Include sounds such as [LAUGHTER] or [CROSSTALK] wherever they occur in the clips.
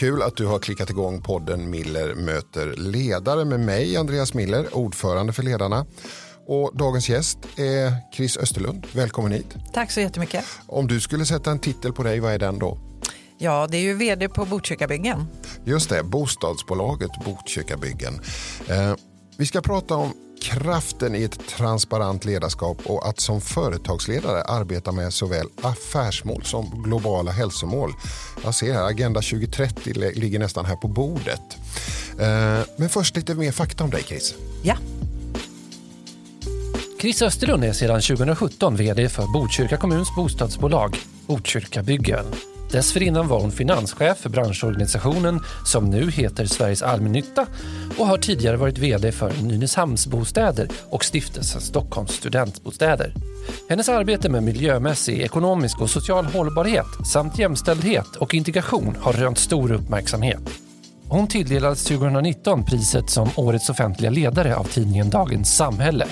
Kul att du har klickat igång podden Miller möter ledare med mig, Andreas Miller, ordförande för Ledarna. Och dagens gäst är Chris Österlund. Välkommen hit. Tack så jättemycket. Om du skulle sätta en titel på dig, vad är den då? Ja, det är ju vd på Botkyrkabyggen. Just det, bostadsbolaget Botkyrkabyggen. Eh, vi ska prata om kraften i ett transparent ledarskap och att som företagsledare arbeta med såväl affärsmål som globala hälsomål. Jag ser här, Agenda 2030 ligger nästan här på bordet. Eh, men först lite mer fakta om dig, Chris. Ja. Chris Österlund är sedan 2017 vd för Botkyrka kommuns bostadsbolag Botkyrkabyggen. Dessförinnan var hon finanschef för branschorganisationen som nu heter Sveriges Allmännytta och har tidigare varit VD för Nynäshamnsbostäder och stiftelsen Stockholms studentbostäder. Hennes arbete med miljömässig, ekonomisk och social hållbarhet samt jämställdhet och integration har rönt stor uppmärksamhet. Hon tilldelades 2019 priset som Årets offentliga ledare av tidningen Dagens Samhälle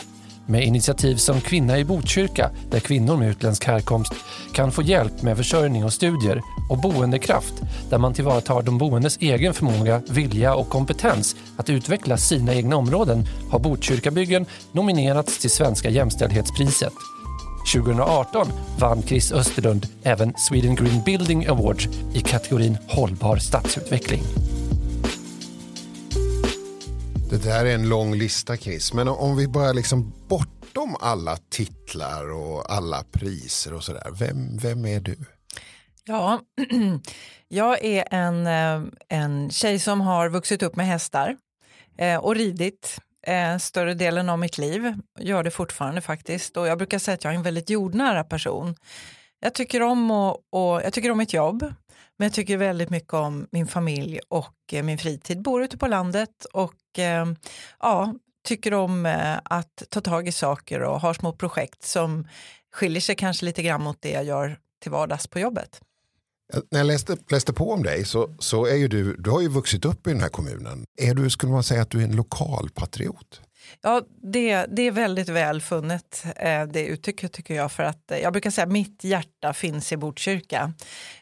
med initiativ som Kvinna i Botkyrka där kvinnor med utländsk härkomst kan få hjälp med försörjning och studier och Boendekraft där man tillvaratar de boendes egen förmåga, vilja och kompetens att utveckla sina egna områden har Botkyrkabyggen nominerats till Svenska jämställdhetspriset. 2018 vann Chris Österlund även Sweden Green Building Awards i kategorin Hållbar stadsutveckling. Det där är en lång lista Chris, men om vi bara liksom bortom alla titlar och alla priser och sådär, vem, vem är du? Ja, [CLEARS THROAT] jag är en, eh, en tjej som har vuxit upp med hästar eh, och ridit eh, större delen av mitt liv. Gör det fortfarande faktiskt och jag brukar säga att jag är en väldigt jordnära person. Jag tycker om, och, och jag tycker om mitt jobb, men jag tycker väldigt mycket om min familj och min fritid. Bor ute på landet och Eh, ja, tycker om eh, att ta tag i saker och har små projekt som skiljer sig kanske lite grann mot det jag gör till vardags på jobbet. Eh, när jag läste, läste på om dig så, så är ju du, du har ju vuxit upp i den här kommunen. Är du, skulle man säga att du är en lokalpatriot? Ja, det, det är väldigt väl funnet eh, det uttrycket tycker jag. För att eh, jag brukar säga att mitt hjärta finns i Botkyrka.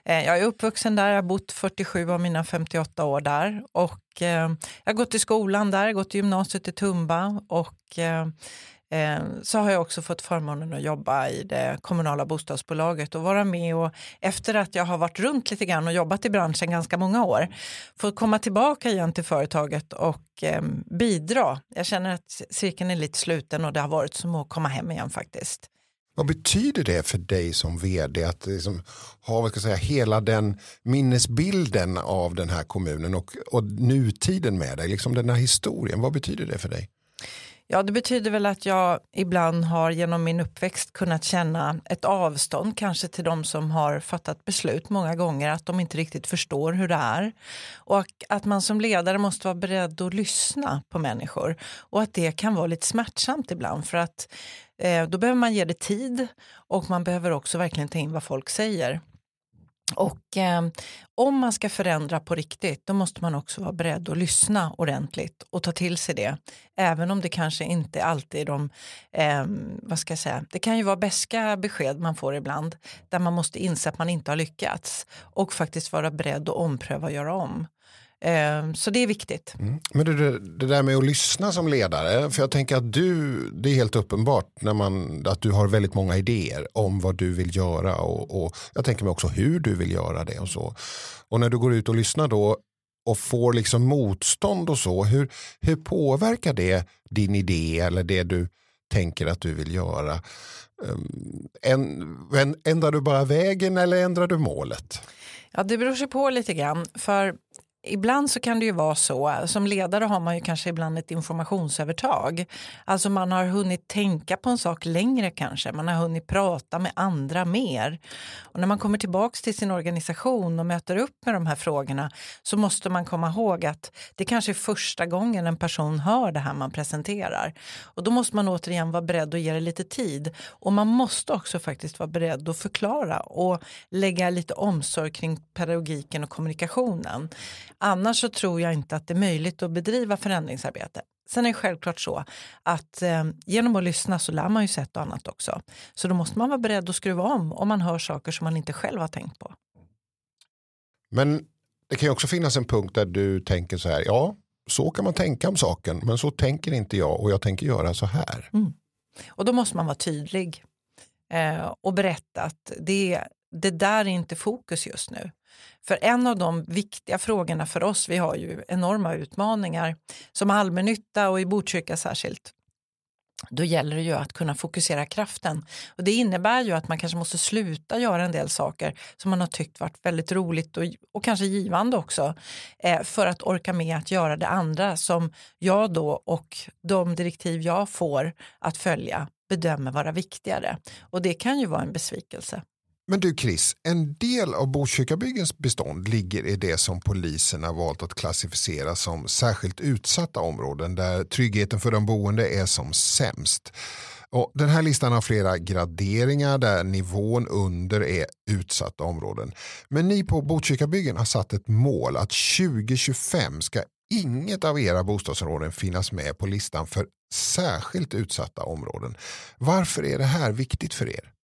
Eh, jag är uppvuxen där, jag har bott 47 av mina 58 år där. Och jag har gått i skolan där, gått i gymnasiet i Tumba och Eh, så har jag också fått förmånen att jobba i det kommunala bostadsbolaget och vara med och efter att jag har varit runt lite grann och jobbat i branschen ganska många år få komma tillbaka igen till företaget och ehm, bidra. Jag känner att cirkeln är lite sluten och det har varit som att komma hem igen faktiskt. Vad betyder det för dig som vd att liksom ha vad ska säga, hela den minnesbilden av den här kommunen och, och nutiden med dig, liksom den här historien, vad betyder det för dig? Ja, det betyder väl att jag ibland har genom min uppväxt kunnat känna ett avstånd kanske till de som har fattat beslut många gånger, att de inte riktigt förstår hur det är. Och att man som ledare måste vara beredd att lyssna på människor och att det kan vara lite smärtsamt ibland för att eh, då behöver man ge det tid och man behöver också verkligen ta in vad folk säger. Och eh, om man ska förändra på riktigt då måste man också vara beredd att lyssna ordentligt och ta till sig det. Även om det kanske inte alltid är de, eh, vad ska jag säga, det kan ju vara beska besked man får ibland där man måste inse att man inte har lyckats och faktiskt vara beredd att ompröva och göra om. Ehm, så det är viktigt. Mm. Men det, det, där med att lyssna som ledare, för jag tänker att du, det är helt uppenbart när man, att du har väldigt många idéer om vad du vill göra och, och jag tänker mig också hur du vill göra det och så. Och när du går ut och lyssnar då och får liksom motstånd och så, hur, hur påverkar det din idé eller det du tänker att du vill göra? Um, ändrar du bara vägen eller ändrar du målet? Ja, det beror sig på lite grann. För ibland så kan det ju vara så, som ledare har man ju kanske ibland ett informationsövertag. Alltså man har hunnit tänka på en sak längre kanske, man har hunnit prata med andra mer. Och när man kommer tillbaks till sin organisation och möter upp med de här frågorna så måste man komma ihåg att det kanske är första gången en person hör det här man presenterar. Och då måste man återigen vara beredd att ge det lite tid. Och man måste också faktiskt vara beredd att förklara och lägga lite omsorg kring pedagogiken och kommunikationen. Annars så tror jag inte att det är möjligt att bedriva förändringsarbete. Sen är det självklart så att eh, genom att lyssna så lär man ju sig ett och annat också. Så då måste man vara beredd att skruva om om man hör saker som man inte själv har tänkt på. Men det kan ju också finnas en punkt där du tänker så här, ja, så kan man tänka om saken, men så tänker inte jag och jag tänker göra så här. Mm. Och då måste man vara tydlig eh, och berätta att det, det där är inte fokus just nu. För en av de viktiga frågorna för oss, vi har ju enorma utmaningar som allmännytta och i Botkyrka särskilt. Då gäller det ju att kunna fokusera kraften. Och det innebär ju att man kanske måste sluta göra en del saker som man har tyckt varit väldigt roligt och, och kanske givande också. Eh, för att orka med att göra det andra som jag då och de direktiv jag får att följa bedömer vara viktigare. Och det kan ju vara en besvikelse. Men du Chris, en del av Botkyrkabyggens bestånd ligger i det som polisen har valt att klassificera som särskilt utsatta områden där tryggheten för de boende är som sämst. Och den här listan har flera graderingar där nivån under är utsatta områden. Men ni på Botkyrkabyggen har satt ett mål att 2025 ska inget av era bostadsområden finnas med på listan för särskilt utsatta områden. Varför är det här viktigt för er?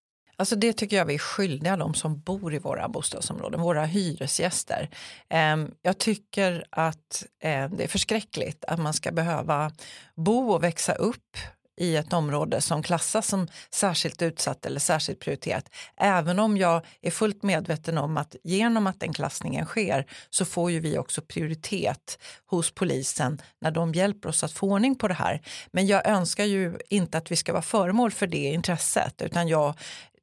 Alltså det tycker jag vi är skyldiga de som bor i våra bostadsområden, våra hyresgäster. Ehm, jag tycker att eh, det är förskräckligt att man ska behöva bo och växa upp i ett område som klassas som särskilt utsatt eller särskilt prioriterat. Även om jag är fullt medveten om att genom att den klassningen sker så får ju vi också prioritet hos polisen när de hjälper oss att få ordning på det här. Men jag önskar ju inte att vi ska vara föremål för det intresset utan jag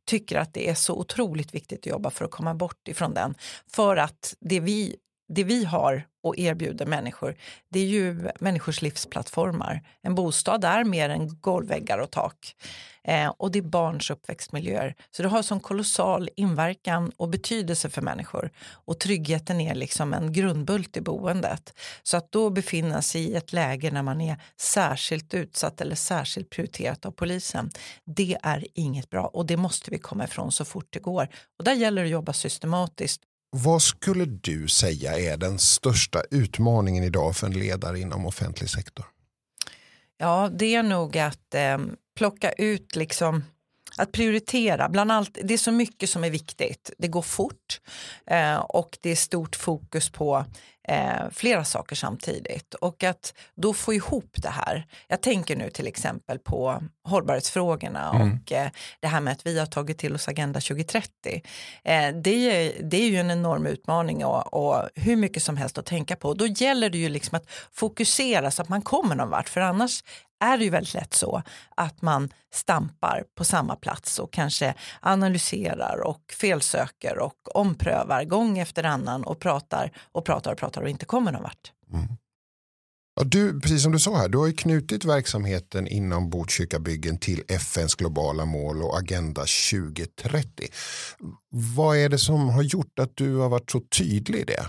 tycker att det är så otroligt viktigt att jobba för att komma bort ifrån den. För att det vi, det vi har och erbjuder människor, det är ju människors livsplattformar. En bostad är mer än golvväggar och tak. Eh, och det är barns uppväxtmiljöer. Så det har sån kolossal inverkan och betydelse för människor. Och tryggheten är liksom en grundbult i boendet. Så att då befinna sig i ett läge när man är särskilt utsatt eller särskilt prioriterat av polisen, det är inget bra och det måste vi komma ifrån så fort det går. Och där gäller det att jobba systematiskt vad skulle du säga är den största utmaningen idag för en ledare inom offentlig sektor? Ja, det är nog att eh, plocka ut liksom att prioritera, bland allt, det är så mycket som är viktigt. Det går fort eh, och det är stort fokus på eh, flera saker samtidigt. Och att då få ihop det här. Jag tänker nu till exempel på hållbarhetsfrågorna mm. och eh, det här med att vi har tagit till oss Agenda 2030. Eh, det, är, det är ju en enorm utmaning och, och, hur mycket som helst att tänka på. Då gäller det ju liksom att fokusera så att man kommer någon vart för annars är det ju väldigt lätt så att man stampar på samma plats och kanske analyserar och felsöker och omprövar gång efter annan och pratar och pratar och pratar och inte kommer någon vart. Mm. Ja, du, precis som du sa här, du har ju knutit verksamheten inom Botkyrkabyggen till FNs globala mål och Agenda 2030. Vad är det som har gjort att du har varit så tydlig i det?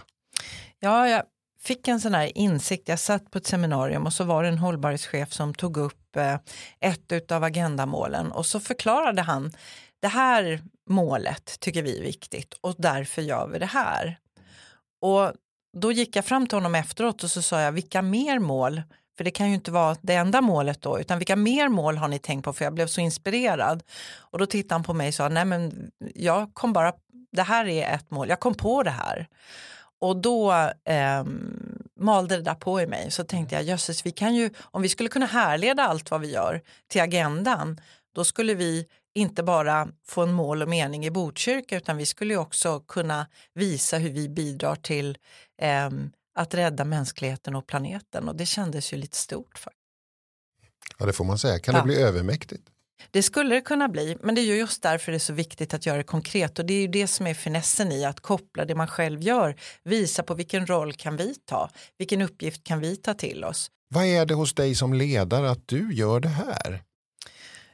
Ja, jag fick en sån här insikt. Jag satt på ett seminarium och så var det en hållbarhetschef som tog upp eh, ett av agendamålen och så förklarade han det här målet tycker vi är viktigt och därför gör vi det här. Och då gick jag fram till honom efteråt och så sa jag vilka mer mål för det kan ju inte vara det enda målet då, utan vilka mer mål har ni tänkt på? För jag blev så inspirerad. Och då tittade han på mig och sa, nej men jag kom bara, det här är ett mål, jag kom på det här. Och då eh, malde det där på i mig. Så tänkte jag, jösses, vi kan ju, om vi skulle kunna härleda allt vad vi gör till agendan, då skulle vi inte bara få en mål och mening i Botkyrka, utan vi skulle också kunna visa hur vi bidrar till eh, att rädda mänskligheten och planeten. Och det kändes ju lite stort. För. Ja, det får man säga. Kan ja. det bli övermäktigt? Det skulle det kunna bli, men det är just därför det är så viktigt att göra det konkret och det är ju det som är finessen i att koppla det man själv gör, visa på vilken roll kan vi ta, vilken uppgift kan vi ta till oss. Vad är det hos dig som ledare att du gör det här?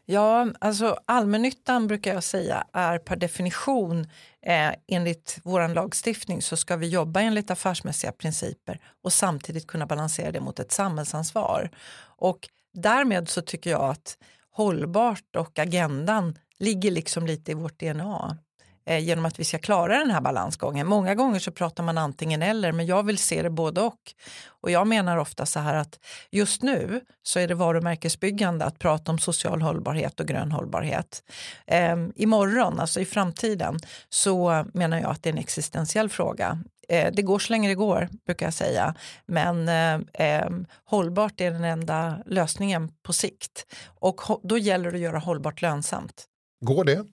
Ja, alltså allmännyttan brukar jag säga är per definition eh, enligt vår lagstiftning så ska vi jobba enligt affärsmässiga principer och samtidigt kunna balansera det mot ett samhällsansvar. Och därmed så tycker jag att hållbart och agendan ligger liksom lite i vårt DNA eh, genom att vi ska klara den här balansgången. Många gånger så pratar man antingen eller men jag vill se det både och. Och jag menar ofta så här att just nu så är det varumärkesbyggande att prata om social hållbarhet och grön hållbarhet. Eh, imorgon, alltså i framtiden, så menar jag att det är en existentiell fråga. Eh, det går så länge det går, brukar jag säga. Men eh, eh, hållbart är den enda lösningen på sikt. Och då gäller det att göra hållbart lönsamt. Går det?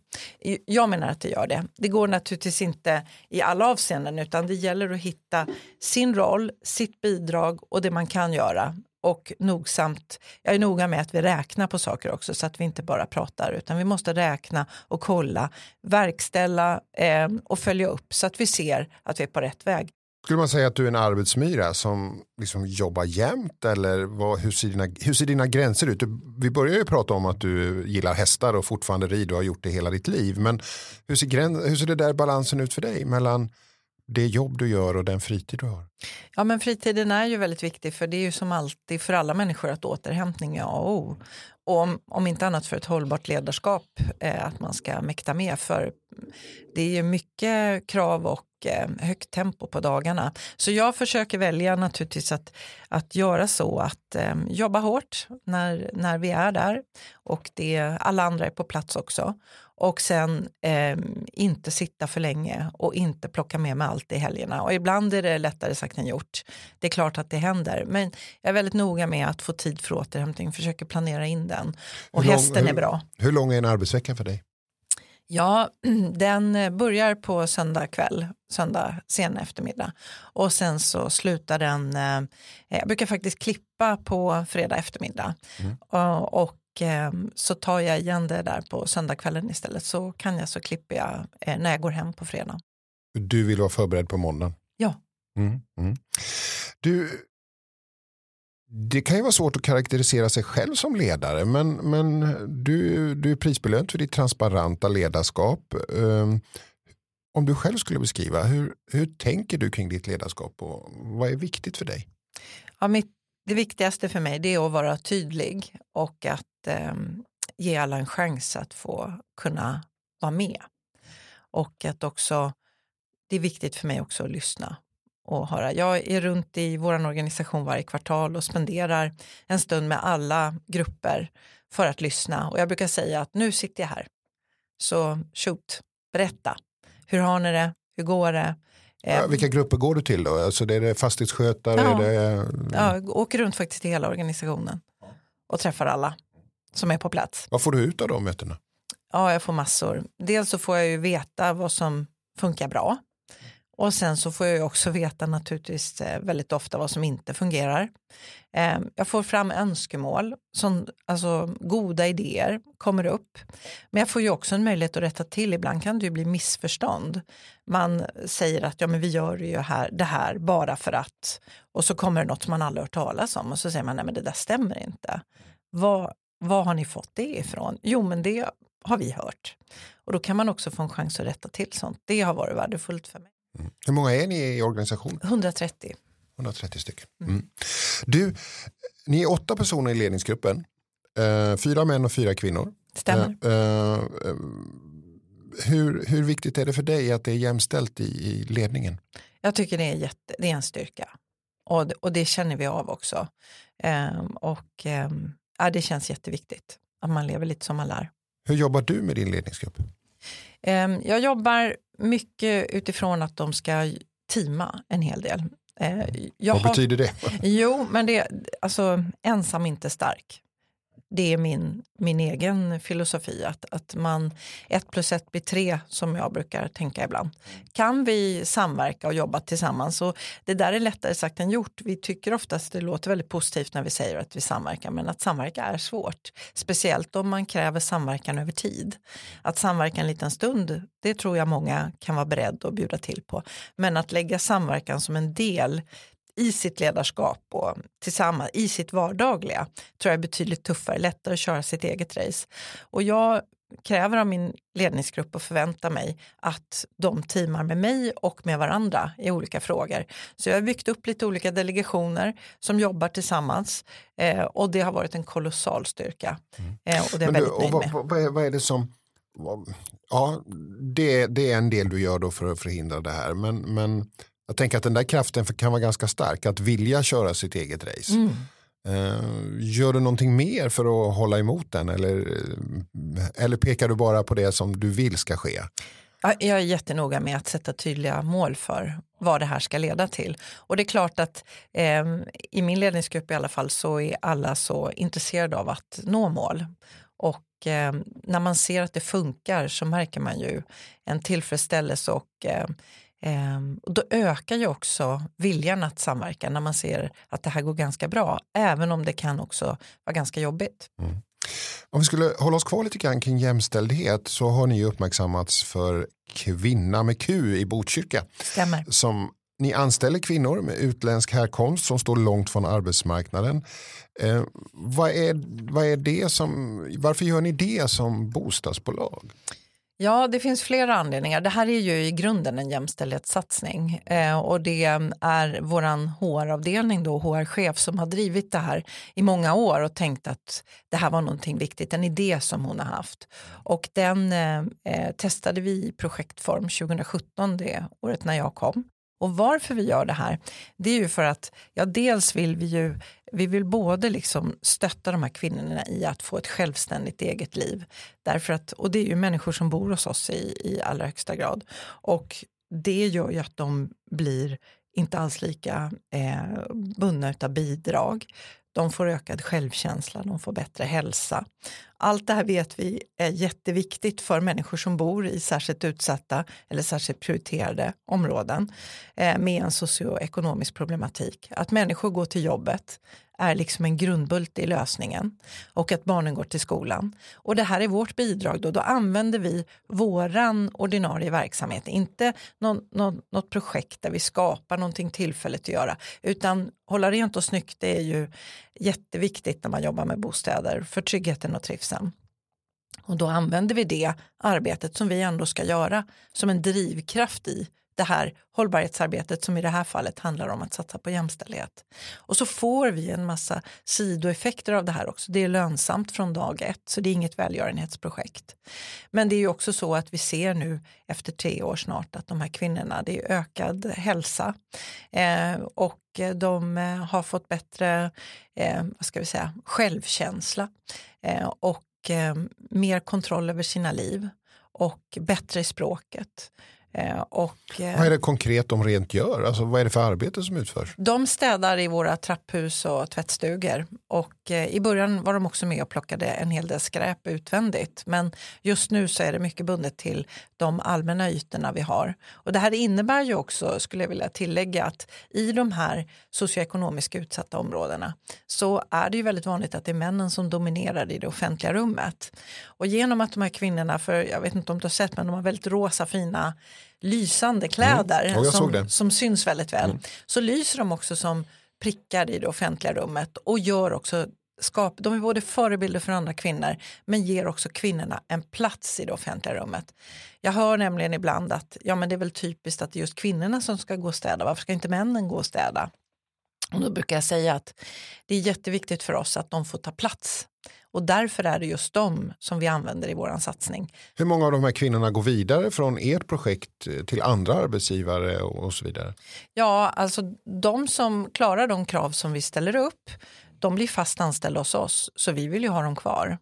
Jag menar att det gör det. Det går naturligtvis inte i alla avseenden utan det gäller att hitta sin roll, sitt bidrag och det man kan göra. Och nogsamt, jag är noga med att vi räknar på saker också så att vi inte bara pratar utan vi måste räkna och kolla, verkställa eh, och följa upp så att vi ser att vi är på rätt väg. Skulle man säga att du är en arbetsmyra som liksom jobbar jämt eller vad, hur, ser dina, hur ser dina gränser ut? Vi börjar ju prata om att du gillar hästar och fortfarande rider och har gjort det hela ditt liv. Men hur ser, gräns, hur ser det där balansen ut för dig mellan det jobb du gör och den fritid du har? Ja men fritiden är ju väldigt viktig för det är ju som alltid för alla människor att återhämtning är A och O. Och om, om inte annat för ett hållbart ledarskap eh, att man ska mäkta med för det är ju mycket krav och eh, högt tempo på dagarna. Så jag försöker välja naturligtvis att, att göra så att eh, jobba hårt när, när vi är där och det, alla andra är på plats också och sen eh, inte sitta för länge och inte plocka med mig allt i helgerna. Och ibland är det lättare sagt än gjort. Det är klart att det händer, men jag är väldigt noga med att få tid för återhämtning, försöker planera in det den. Och lång, hästen hur, är bra. Hur lång är en arbetsvecka för dig? Ja, [CLEARS THROAT] den börjar på söndag kväll, söndag sen eftermiddag och sen så slutar den, eh, jag brukar faktiskt klippa på fredag eftermiddag mm. och, och Ehm, så tar jag igen det där på söndagskvällen istället så kan jag så klipper jag eh, när jag går hem på fredag. Du vill vara förberedd på måndagen? Ja. Mm, mm. Du, det kan ju vara svårt att karaktärisera sig själv som ledare men, men du, du är prisbelönt för ditt transparenta ledarskap. Ehm, om du själv skulle beskriva, hur, hur tänker du kring ditt ledarskap och vad är viktigt för dig? Ja, mitt, det viktigaste för mig är att vara tydlig och att eh, ge alla en chans att få kunna vara med. Och att också, det är viktigt för mig också att lyssna och höra. Jag är runt i vår organisation varje kvartal och spenderar en stund med alla grupper för att lyssna. Och jag brukar säga att nu sitter jag här. Så shoot, berätta. Hur har ni det? Hur går det? Ja, ehm. vilka grupper går du till då? Alltså det är det fastighetsskötare? Ja, det... ja, jag åker runt faktiskt i hela organisationen och träffar alla som är på plats. Vad får du ut av de mötena? Ja, jag får massor. Dels så får jag ju veta vad som funkar bra. Och sen så får jag också veta naturligtvis eh, väldigt ofta vad som inte fungerar. Eh, jag får fram önskemål, som, alltså goda idéer kommer upp. Men jag får ju också en möjlighet att rätta till. Ibland kan det ju bli missförstånd. Man säger att ja, men vi gör ju här, det här bara för att. Och så kommer det något som man aldrig hört talas om och så säger man nej men det där stämmer inte. Vad, vad har ni fått det ifrån? Jo, men det har vi hört. Och då kan man också få en chans att rätta till sånt. Det har varit värdefullt för mig. Mm. Hur många är ni i organisationen? 130. 130 stycken. Mm. Du, ni är åtta personer i ledningsgruppen. Uh, fyra män och fyra kvinnor. Stämmer. Uh, uh, hur, hur viktigt är det för dig att det är jämställt i, i ledningen? Jag tycker det är, jätte, det är en styrka. Och, och det känner vi av också. Um, och um, ja, det känns jätteviktigt att man lever lite som man lär. Hur jobbar du med din ledningsgrupp? Ehm, jag jobbar mycket utifrån att de ska teama en hel del. Ehm, jag Vad har, betyder det? [LAUGHS] Jo, men det, alltså, ensam inte stark det är min, min egen filosofi att, att man ett plus ett blir tre som jag brukar tänka ibland. Kan vi samverka och jobba tillsammans och det där är lättare sagt än gjort. Vi tycker oftast det låter väldigt positivt när vi säger att vi samverkar men att samverka är svårt. Speciellt om man kräver samverkan över tid. Att samverka en liten stund det tror jag många kan vara beredd att bjuda till på. Men att lägga samverkan som en del i sitt ledarskap och tillsammans i sitt vardagliga tror jag är betydligt tuffare, lättare att köra sitt eget race. Och jag kräver av min ledningsgrupp och förväntar mig att de teamar med mig och med varandra i olika frågor. Så jag har byggt upp lite olika delegationer som jobbar tillsammans eh, och det har varit en kolossal styrka. Mm. Eh, och det är Men väldigt nöjd med. Vad, vad, är, vad är det som ja, det, det är en del du gör då för att förhindra det här. Men, men jag tänker att den där kraften kan vara ganska stark, att vilja köra sitt eget race. Mm. Uh, gör du någonting mer för att hålla emot den eller, eller pekar du bara på det som du vill ska ske? Jag är jättenoga med att sätta tydliga mål för vad det här ska leda till. Och det är klart att eh, i min ledningsgrupp i alla fall så är alla så intresserade av att nå mål. Och eh, när man ser att det funkar så märker man ju en tillfredsställelse och eh, ehm, och då ökar ju också viljan att samverka när man ser att det här går ganska bra, även om det kan också vara ganska jobbigt. Mm. Om vi skulle hålla oss kvar lite grann kring jämställdhet så har ni uppmärksammats för Kvinna med Q i Botkyrka. Stämmer. Som ni anställer kvinnor med utländsk härkomst som står långt från arbetsmarknaden. Eh, vad, är, vad är det som, varför gör ni det som bostadsbolag? Ja, det finns flera anledningar. Det här är ju i grunden en jämställdhetssatsning eh, och det är våran HR-avdelning, då, HR-chef, som har drivit det här i många år och tänkt att det här var någonting viktigt, en idé som hon har haft. Och den eh, eh testade vi i projektform 2017, det året när jag kom. Och varför vi gör det här, det är ju för att ja, dels vill vi ju vi vill både liksom stötta de här kvinnorna i att få ett självständigt eget liv. Därför att, och det är ju människor som bor hos oss i, i allra högsta grad. Och det gör ju att de blir inte alls lika eh, bundna av bidrag. De får ökad självkänsla, de får bättre hälsa. Allt det här vet vi är jätteviktigt för människor som bor i särskilt utsatta eller särskilt prioriterade områden eh, med en socioekonomisk problematik. Att människor går till jobbet, är liksom en grundbult i lösningen och att barnen går till skolan. Och det här är vårt bidrag då, då använder vi våran ordinarie verksamhet, inte någon, någon, något projekt där vi skapar någonting tillfälligt att göra, utan hålla rent och snyggt det är ju jätteviktigt när man jobbar med bostäder för tryggheten och trivseln. Och då använder vi det arbetet som vi ändå ska göra som en drivkraft i det här hållbarhetsarbetet som i det här fallet handlar om att satsa på jämställdhet. Och så får vi en massa sidoeffekter av det här också. Det är lönsamt från dag ett så det är inget välgörenhetsprojekt. Men det är ju också så att vi ser nu efter tre år snart att de här kvinnorna, det är ökad hälsa eh, och de eh, har fått bättre eh, vad ska vi säga, självkänsla eh, och eh, mer kontroll över sina liv och bättre i språket. Eh, och, eh, vad är det konkret de rent gör? Alltså, vad är det för arbete som utförs? De städar i våra trapphus och tvättstugor och eh, i början var de också med och plockade en hel del skräp utvändigt men just nu så är det mycket bundet till de allmänna ytorna vi har. Och det här innebär ju också, skulle jag vilja tillägga, att i de här socioekonomiskt utsatta områdena så är det ju väldigt vanligt att det är männen som dominerar i det offentliga rummet. Och genom att de här kvinnorna, för jag vet inte om du har sett men de har väldigt rosa fina lysande kläder mm. som, som, syns väldigt väl. Mm. Så lyser de också som prickar i det offentliga rummet och gör också skap, de är både förebilder för andra kvinnor men ger också kvinnorna en plats i det offentliga rummet. Jag hör nämligen ibland att ja, men det är väl typiskt att det är just kvinnorna som ska gå och städa, varför ska inte männen gå och städa? Och då brukar jag säga att det är jätteviktigt för oss att de får ta plats och därför är det just dem som vi använder i vår satsning. Hur många av de här kvinnorna går vidare från ert projekt till andra arbetsgivare och så vidare? Ja, alltså de som klarar de krav som vi ställer upp, de blir fast anställda hos oss, så vi vill ju ha dem kvar.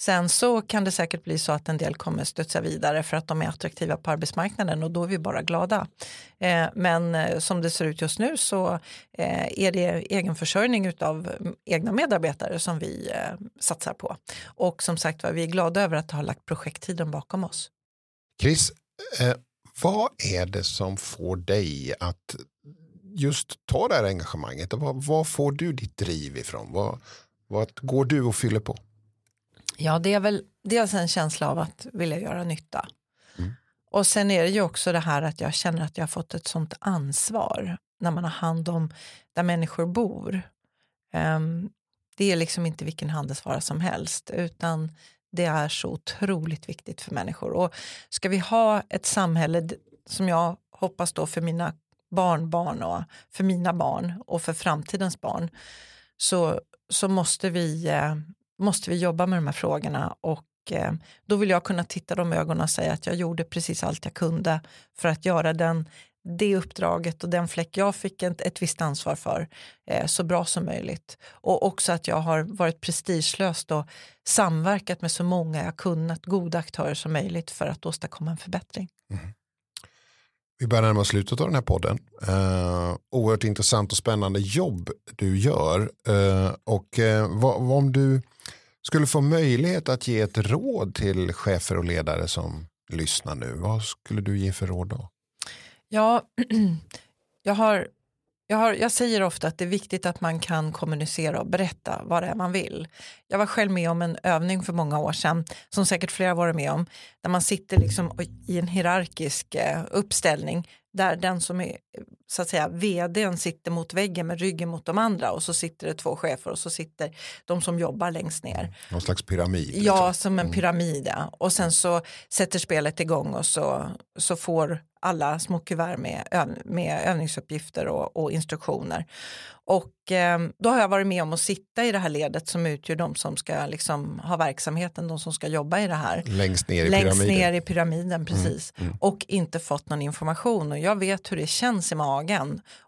Sen så kan det säkert bli så att en del kommer studsa vidare för att de är attraktiva på arbetsmarknaden och då är vi bara glada. Eh, men eh, som det ser ut just nu så eh, är det egenförsörjning av mm, egna medarbetare som vi satsar på. Och som sagt var, vi är glada över att ha lagt projekttiden bakom oss. Chris, vad är det som får dig att just ta det här engagemanget? Vad får du ditt driv ifrån? Vad, vad går du och fyller på? Ja, det är väl dels en känsla av att vilja göra nytta. Mm. Och sen är det ju också det här att jag känner att jag har fått ett sånt ansvar när man har hand om där människor bor. Um, det är liksom inte vilken handelsvara som helst utan det är så otroligt viktigt för människor. Och ska vi ha ett samhälle som jag hoppas då för mina barnbarn och för mina barn och för framtidens barn så, så måste vi eh, måste vi jobba med de här frågorna och eh, då vill jag kunna titta dem i ögonen och säga att jag gjorde precis allt jag kunde för att göra den, det uppdraget och den fläck jag fick ett, ett visst ansvar för eh, så bra som möjligt. Och också att jag har varit prestigelöst och samverkat med så många jag kunnat, goda aktörer som möjligt för att åstadkomma en förbättring. Mm. Vi börjar närma oss slutet av den här podden. Uh, oerhört intressant och spännande jobb du gör. Uh, och uh, vad, om du skulle få möjlighet att ge ett råd till chefer och ledare som lyssnar nu, vad skulle du ge för råd då? Ja, [CLEARS THROAT] jag, har, jag, har, jag säger ofta att det är viktigt att man kan kommunicera och berätta vad det är man vill. Jag var själv med om en övning för många år sedan, som säkert flera varit med om, där man sitter liksom i en hierarkisk eh, uppställning där den som är så att säga vdn sitter mot väggen med ryggen mot de andra och så sitter det två chefer och så sitter de som jobbar längst ner. Någon slags pyramid. Liksom. Ja, som en mm. pyramid. Ja. Och sen så sätter spelet igång och så, så får alla små kuvert med, öv, med övningsuppgifter och, och instruktioner. Och eh, då har jag varit med om att sitta i det här ledet som utgör de som ska liksom ha verksamheten, de som ska jobba i det här. Längst ner i Längst pyramiden. ner i pyramiden, precis. Mm, mm. Och inte fått någon information och jag vet hur det känns i magen.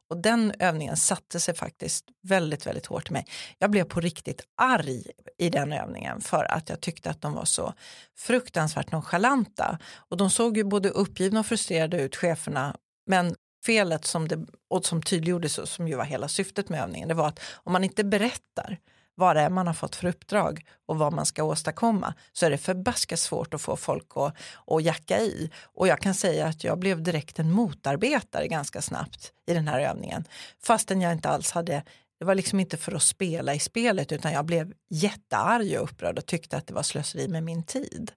Och den övningen satte sig faktiskt väldigt, väldigt hårt i mig. Jag blev på riktigt arg i den övningen för att jag tyckte att de var så fruktansvärt nonchalanta. Och de såg ju både uppgivna och frustrerade ut, cheferna, men felet som, det, och som tydliggjordes som ju var hela syftet med övningen, det var att om man inte berättar vad det är man har fått för uppdrag och vad man ska åstadkomma så är det förbaskat svårt att få folk att, att jacka i. Och jag kan säga att jag blev direkt en motarbetare ganska snabbt i den här övningen. Fastän jag inte alls hade det var liksom inte för att spela i spelet utan jag blev jättearg och upprörd och tyckte att det var slöseri med min tid.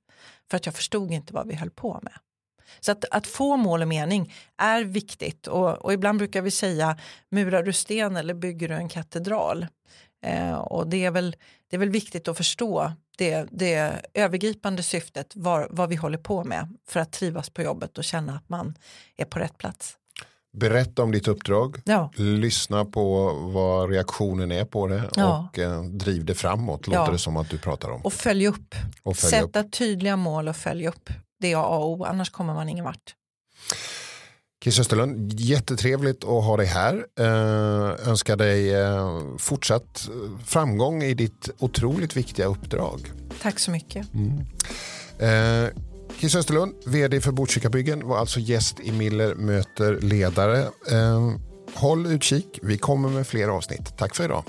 För att jag förstod inte vad vi höll på med. Så att, att få mål och mening är viktigt och, och ibland brukar vi säga murar du sten eller bygger du en katedral? Eh, och det är, väl, det är väl viktigt att förstå det, det övergripande syftet, var, vad vi håller på med för att trivas på jobbet och känna att man är på rätt plats. Berätta om ditt uppdrag, ja. lyssna på vad reaktionen är på det ja. och eh, driv det framåt, låter ja. det som att du pratar om. Och följ upp, och följ sätta upp. tydliga mål och följ upp. Det är A och O, annars kommer man ingen vart. Chris Österlund, jättetrevligt att ha dig här. Eh, önskar dig eh, fortsatt framgång i ditt otroligt viktiga uppdrag. Tack så mycket. Mm. Eh, Chris Österlund, vd för Botkyrkabyggen, var alltså gäst i Miller möter ledare. Eh, håll utkik, vi kommer med fler avsnitt. Tack för idag.